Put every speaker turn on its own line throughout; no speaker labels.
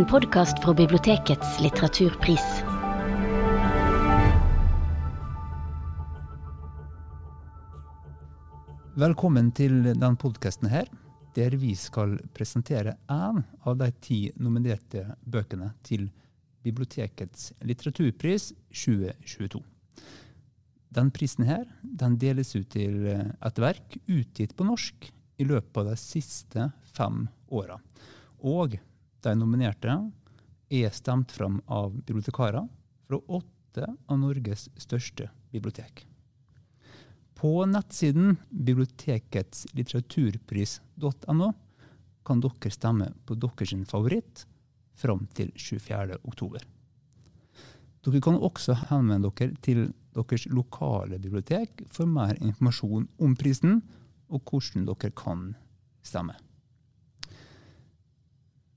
En podkast fra bibliotekets litteraturpris.
Velkommen til denne podkasten der vi skal presentere én av de ti nominerte bøkene til Bibliotekets litteraturpris 2022. Den prisen her, den deles ut til et verk utgitt på norsk i løpet av de siste fem åra. Og de nominerte er stemt fram av bibliotekarer fra åtte av Norges største bibliotek. På nettsiden biblioteketslitteraturpris.no kan dere stemme på deres favoritt fram til 24. oktober. Dere kan også henvende dere til deres lokale bibliotek for mer informasjon om prisen og hvordan dere kan stemme.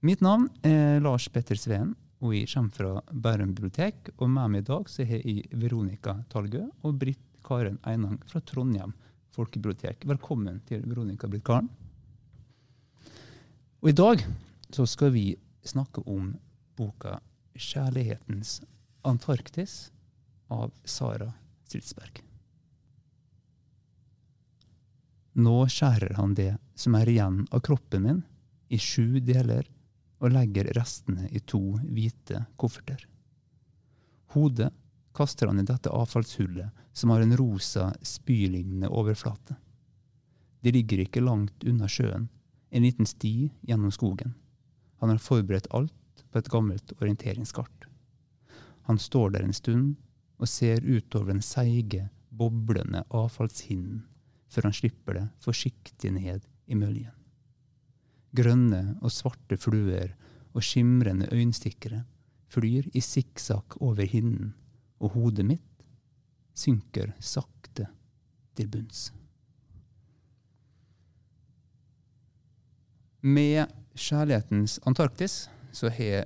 Mitt navn er Lars Petter Sveen, og jeg kommer fra Bærum bibliotek. Og med meg i dag så har jeg Veronica Talgø og Britt Karen Einang fra Trondheim folkebibliotek. Velkommen til Veronica Britt Karen. Og i dag så skal vi snakke om boka 'Kjærlighetens Antarktis' av Sara Stridsberg. Nå skjærer han det som er igjen av kroppen min, i sju deler og legger restene i to hvite kofferter. Hodet kaster han i dette avfallshullet som har en rosa, spylignende overflate. Det ligger ikke langt unna sjøen, en liten sti gjennom skogen. Han har forberedt alt på et gammelt orienteringskart. Han står der en stund og ser utover den seige, boblende avfallshinnen før han slipper det forsiktig ned i møljen. Grønne og svarte fluer og skimrende øyenstikkere flyr i sikksakk over hinnen, og hodet mitt synker sakte til bunns. Med Kjærlighetens Antarktis så, he,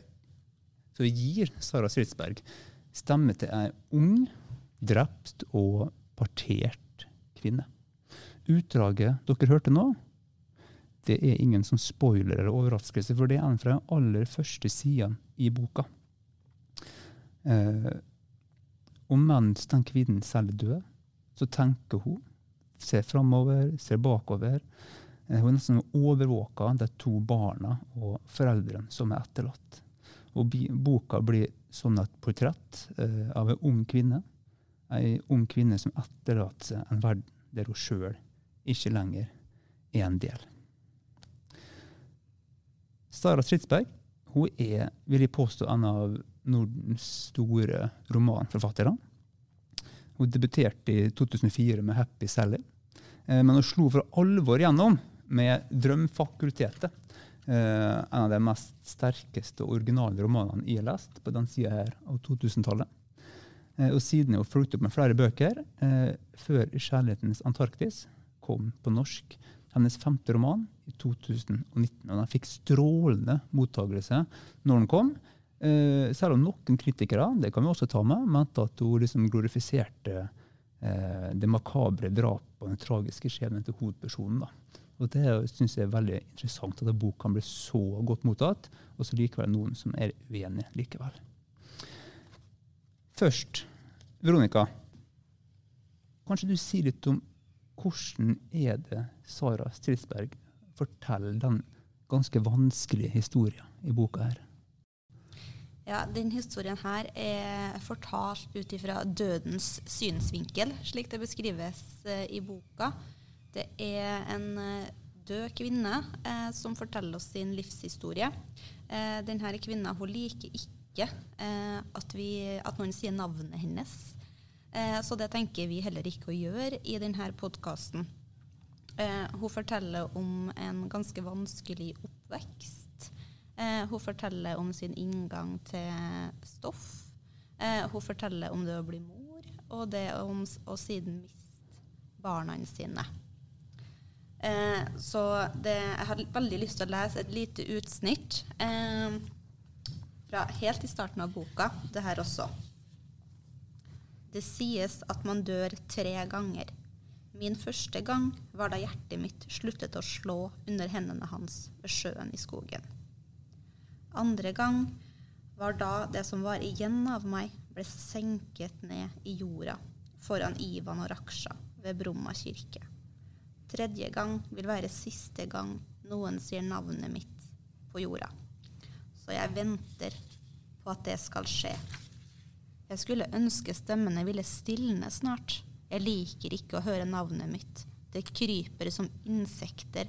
så gir Sara Stridsberg stemme til ei ung, drept og partert kvinne. Utdraget dere hørte nå, det er ingen sånn spoiler eller overraskelse, for det er en fra den aller første sida i boka. Eh, og mens den kvinnen selv dør, så tenker hun, ser framover, ser bakover. Eh, hun er nesten overvåka de to barna og foreldrene som er etterlatt. Og boka blir sånn et portrett eh, av en ung kvinne. Ei ung kvinne som etterlater seg en verden der hun sjøl ikke lenger er en del. Sara Stridsberg hun er, vil jeg påstå, en av Nordens store romanforfattere. Hun debuterte i 2004 med 'Happy Sally', eh, men hun slo for alvor gjennom med 'Drømfakultetet'. Eh, en av de mest sterkeste og originale romanene jeg har lest på den sida her av 2000-tallet. Eh, og siden har hun fulgt opp med flere bøker, før 'Kjærlighetens Antarktis' kom på norsk. Hennes femte roman i 2019. og Den fikk strålende mottakelse når den kom. Eh, selv om noen kritikere det kan vi også ta med, mente at hun liksom glorifiserte eh, det makabre drapet og den tragiske skjebnen til hovedpersonen. Da. Og Det syns jeg er veldig interessant, at en bok kan bli så godt mottatt, og så likevel noen som er uenig likevel. Først, Veronica. Kanskje du sier litt om hvordan er det Sara Stridsberg forteller den ganske vanskelige historien i boka her?
Ja, den historien her er fortalt ut ifra dødens synsvinkel, slik det beskrives eh, i boka. Det er en eh, død kvinne eh, som forteller oss sin livshistorie. Eh, denne kvinna hun liker ikke eh, at, vi, at noen sier navnet hennes. Eh, så det tenker vi heller ikke å gjøre i denne podkasten. Eh, hun forteller om en ganske vanskelig oppvekst. Eh, hun forteller om sin inngang til stoff. Hun forteller om det å bli mor, og det om å siden miste barna sine. Så det, jeg har veldig lyst til å lese et lite utsnitt fra helt i starten av boka, det her også. Det sies at man dør tre ganger. Min første gang var da hjertet mitt sluttet å slå under hendene hans ved sjøen i skogen. Andre gang var da det som var igjen av meg, ble senket ned i jorda foran Ivan og Raksha ved Bromma kirke. Tredje gang vil være siste gang noen sier navnet mitt på jorda. Så jeg venter på at det skal skje. Jeg skulle ønske stemmene ville stilne snart. Jeg liker ikke å høre navnet mitt. Det kryper som insekter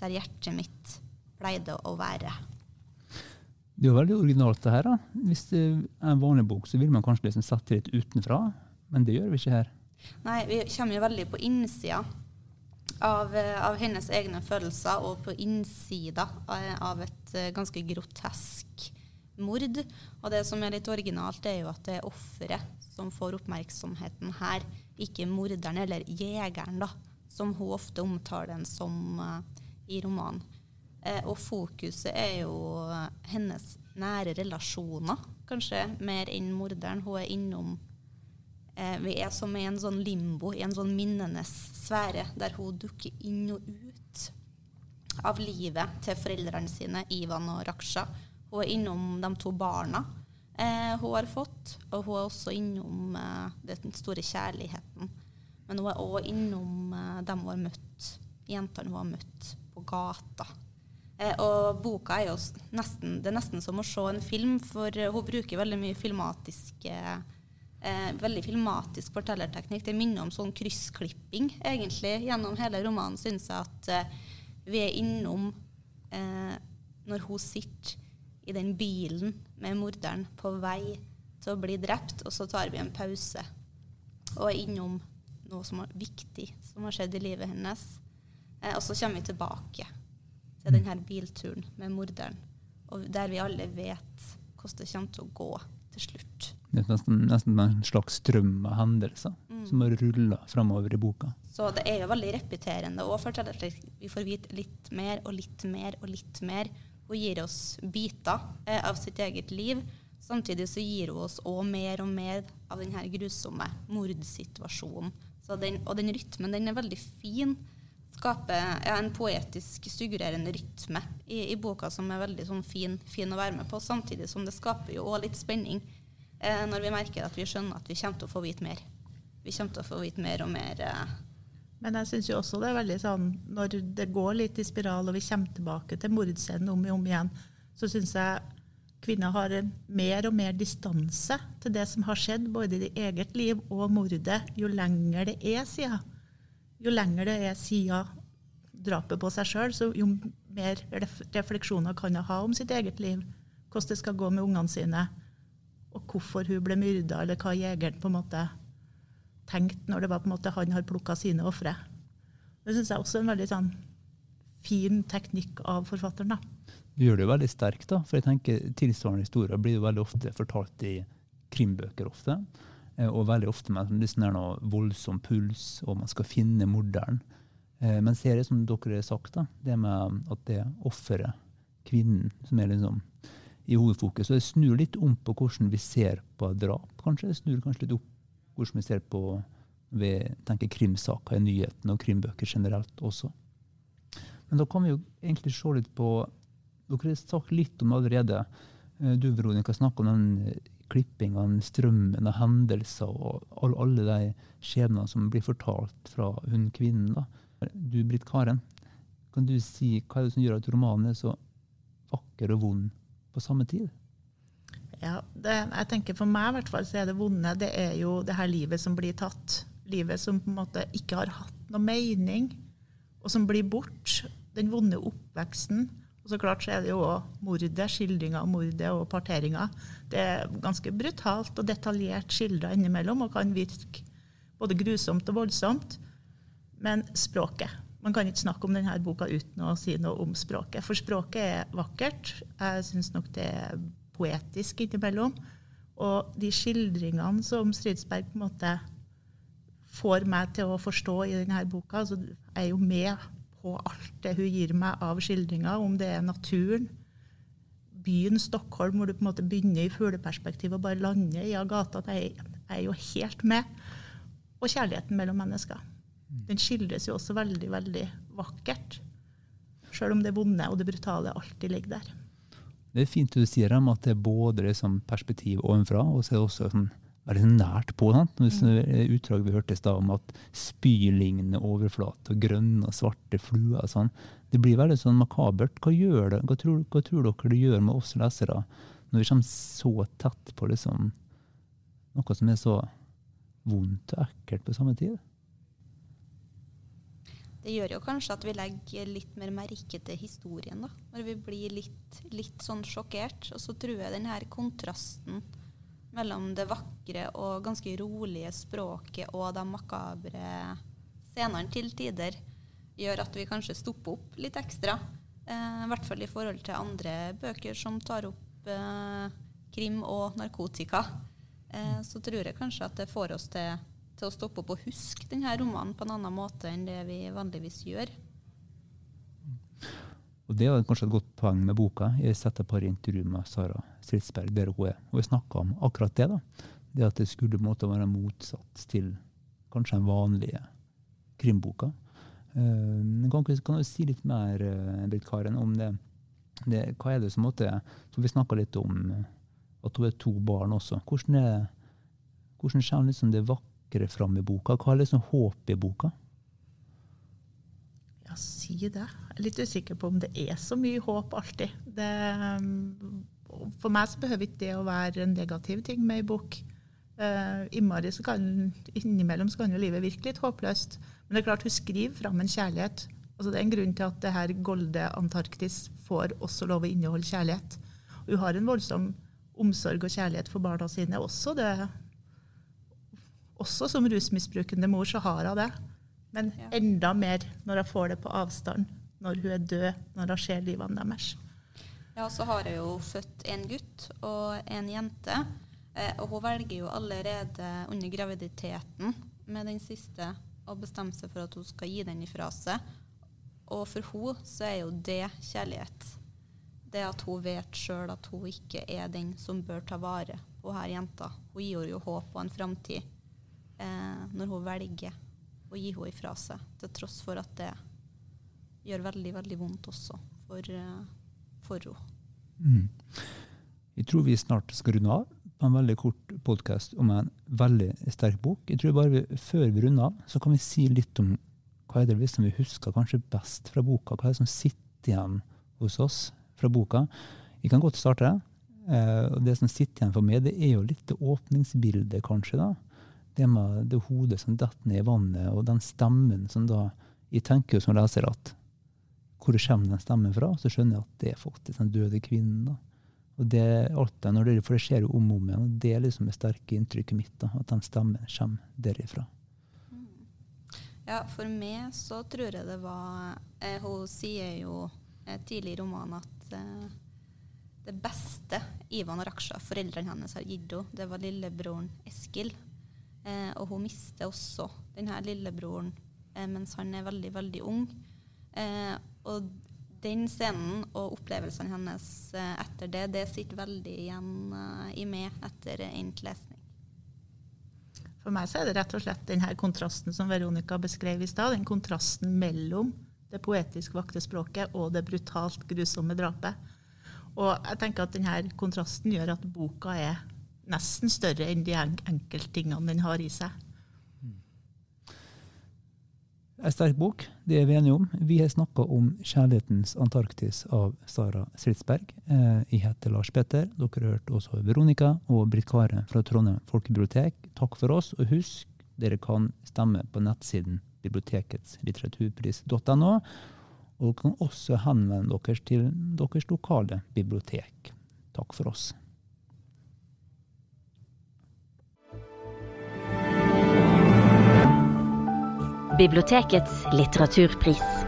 der hjertet mitt pleide å være.
Det er jo veldig originalt, det her. da. Hvis det er en vanlig bok, så vil man kanskje liksom sette litt utenfra, men det gjør vi ikke her.
Nei, vi kommer jo veldig på innsida av, eh, av hennes egne følelser, og på innsida av- av et eh, ganske grotesk mord. Og det som er litt originalt, er jo at det er offeret som får oppmerksomheten her, ikke morderen eller jegeren, da, som hun ofte omtaler den som uh, i romanen. Eh, og fokuset er jo eh, hennes nære relasjoner, kanskje mer enn morderen. Hun er innom eh, Vi er som i en sånn limbo, i en sånn minnenes sfære, der hun dukker inn og ut av livet til foreldrene sine, Ivan og Raksha. Hun er innom de to barna eh, hun har fått, og hun er også innom eh, den store kjærligheten. Men hun er òg innom eh, dem hun har møtt, jentene hun har møtt på gata. Eh, og boka er jo nesten, det er nesten som å se en film, for eh, hun bruker veldig mye filmatiske eh, veldig filmatisk fortellerteknikk. Det minner om sånn kryssklipping, egentlig. Gjennom hele romanen syns jeg at eh, vi er innom eh, når hun sitter i den bilen med morderen på vei til å bli drept, og så tar vi en pause og er innom noe som er viktig, som har skjedd i livet hennes. Eh, og så kommer vi tilbake til denne bilturen med morderen, og der vi alle vet hvordan det kommer til å gå til slutt.
Det er nesten, nesten en slags strøm av hendelser
Mm.
som har rulla fremover i boka.
Så det er jo veldig repeterende og for at vi får vite litt mer og litt mer og litt mer. Hun gir oss biter eh, av sitt eget liv. Samtidig så gir hun oss òg mer og mer av denne grusomme mordsituasjonen. Den, og den rytmen den er veldig fin. Skaper ja, en poetisk suggererende rytme i, i boka som er veldig sånn fin, fin å være med på. Samtidig som det skaper jo òg litt spenning eh, når vi merker at vi skjønner at vi kommer til å få vite mer. Vi kommer til å få vite mer og mer. Eh,
Men jeg syns også det er veldig sånn når det går litt i spiral, og vi kommer tilbake til mordscenen om og om igjen, så syns jeg kvinner har mer og mer distanse til det som har skjedd, både i eget liv og mordet, jo lenger det er siden. Jo lenger det er siden drapet på seg sjøl, så jo mer refleksjoner kan hun ha om sitt eget liv. Hvordan det skal gå med ungene sine, og hvorfor hun ble myrda, eller hva jegeren på en måte tenkt når det var på en måte han har plukka sine ofre. Det syns jeg også er en veldig sånn fin teknikk av forfatteren. da.
Det gjør det jo veldig sterkt, da, for jeg tenker tilsvarende historier blir jo veldig ofte fortalt i krimbøker ofte. eh, Og veldig ofte med en sånn der noe voldsom puls, og man skal finne morderen. Eh, Men ser det som dere har sagt, da, det med at det er offeret, kvinnen, som er liksom i hovedfokus. Og det snur litt om på hvordan vi ser på drap, kanskje. Det snur kanskje litt opp hvordan vi ser på vi tenker krimsaker i nyhetene og krimbøker generelt også. Men da kan vi jo egentlig se litt på Dere har sagt litt om det allerede. Eh, Du Veronica, snakker om den eh, klippinga, strømmen av hendelser og all- alle de skjebnene som blir fortalt fra hun kvinnen. da. Du, Britt Karen, kan du si hva er det som gjør at romanen er så vakker og vond på samme tid?
Ja, det, jeg tenker For meg i hvert fall så er det vonde det er jo det her livet som blir tatt. Livet som på en måte ikke har hatt noe mening, og som blir bort. Den vonde oppveksten. Og så klart så er det jo òg mordet, skildringa av mordet og parteringa. Det er ganske brutalt og detaljert skildra innimellom og kan virke både grusomt og voldsomt. Men språket. Man kan ikke snakke om denne boka uten å si noe om språket. For språket er vakkert. Jeg syns nok det er poetisk innimellom. Og de skildringene som Stridsberg på en måte får meg til å forstå i denne boka så Jeg er jo med på alt det hun gir meg av skildringer, om det er naturen, byen Stockholm, hvor du på en måte begynner i fugleperspektiv og bare lander i Agata. Jeg jeg er jo helt med. Og kjærligheten mellom mennesker. Den skildres jo også veldig, veldig vakkert. Sjøl om det vonde og det brutale alltid ligger der.
Det er fint du sier om at det er både liksom perspektiv ovenfra, og så er det også sånn, veldig nært på. Sant? Mm. Utdrag vi hørte i stad om at spylignende overflate og grønne og svarte fluer sånn. Det blir veldig sånn makabert. Hva, gjør det? Hva, tror, hva tror dere det gjør med oss lesere når vi kommer så tett på liksom, noe som er så vondt og ekkelt på samme tid?
Det gjør jo kanskje at vi legger litt mer merke til historien, da. Når vi blir litt, litt sånn sjokkert. Og så tror jeg den her kontrasten mellom det vakre og ganske rolige språket og de makabre scenene til tider gjør at vi kanskje stopper opp litt ekstra. Eh, I hvert fall i forhold til andre bøker som tar opp eh, krim og narkotika. Eh, så tror jeg kanskje at det får oss til til å stoppe opp og huske denne romanen på en annen måte enn det vi vanligvis gjør.
Og Det er kanskje et godt poeng med boka. Jeg setter et par intervju med Sara Stridsberg der hun er. Og vi snakka om akkurat det. da. Det At det skulle måtte være motsatt til kanskje den vanlige krimboka. Uh, kan, kan, du si litt mer uh, Britt Karen, om det, det, Hva er det som måtte så Vi snakka litt om at hun er to barn også. Hvordan, er, hvordan kommer liksom det vakre trekke det fram i boka? Hva er liksom håp i boka?
Ja, si det. Jeg er litt usikker på om det er så mye håp alltid. Det, for meg så behøver ikke det å være en negativ ting med ei bok. Uh, så kan, innimellom så kan jo livet virke litt håpløst. Men det er klart hun skriver fram en kjærlighet. Altså, det er en grunn til at det her Golde Antarktis får også lov å inneholde kjærlighet. Hun har en voldsom omsorg og kjærlighet for barna sine. Også det også som rusmisbrukende mor så har hun det. Men enda mer når hun får det på avstand, når hun er død, når hun ser livene deres.
Ja, så har hun jo født en gutt og en jente. Eh, og hun velger jo allerede under graviditeten med den siste å bestemme seg for at hun skal gi den ifra seg. Og for henne så er jo det kjærlighet. Det at hun vet sjøl at hun ikke er den som bør ta vare på her jenta. Hun gir henne jo håp og en framtid eh, når hun velger å gi henne ifra seg, til tross for at det gjør veldig, veldig vondt også for, uh, for henne. Mm.
Jeg tror vi snart skal runde av på en veldig kort podkast om en veldig sterk bok. Jeg tror bare vi, Før vi runder av, så kan vi si litt om hva er det som vi husker kanskje best fra boka. Hva er det som sitter igjen hos oss fra boka? Vi kan godt starte. Eh, og Det som sitter igjen for meg, det er jo litt det åpningsbildet, kanskje. da det med det hodet som detter ned i vannet, og den stemmen som da Jeg tenker jo som leser at hvor kommer den stemmen fra? Så skjønner jeg at det er faktisk den døde kvinnen. da. Og det, det, når det, For det skjer jo om og om igjen. og Det er liksom det sterke inntrykket mitt. da, At den stemmen kommer derifra. Mm.
Ja, for meg så tror jeg det var eh, Hun sier jo eh, tidlig i romanen at eh, det beste Ivan og Raksha, foreldrene hennes, har gitt henne, det var lillebroren Eskil. Eh, og hun mister også denne lillebroren eh, mens han er veldig, veldig ung. Eh, og den scenen og opplevelsene hennes eh, etter det, det sitter veldig igjen eh, i meg etter endt lesning.
For meg så er det rett og slett denne kontrasten som Veronica beskrev i stad. Den kontrasten mellom det poetisk vakre språket og det brutalt grusomme drapet. Og jeg tenker at denne kontrasten gjør at boka er nesten større enn de enkelttingene den har i seg.
En sterk bok, det er vi enige om. Vi har snakka om 'Kjærlighetens Antarktis' av Sara Stridsberg. Eh, jeg heter Lars Petter. Dere har hørt også Veronica og Britt Kare fra Trondheim folkebibliotek. Takk for oss, og husk, dere kan stemme på nettsiden bibliotekets litteraturpris.no. Og dere kan også henvende dere til deres lokale bibliotek. Takk for oss.
Bibliotekets litteraturpris.